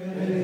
Amen.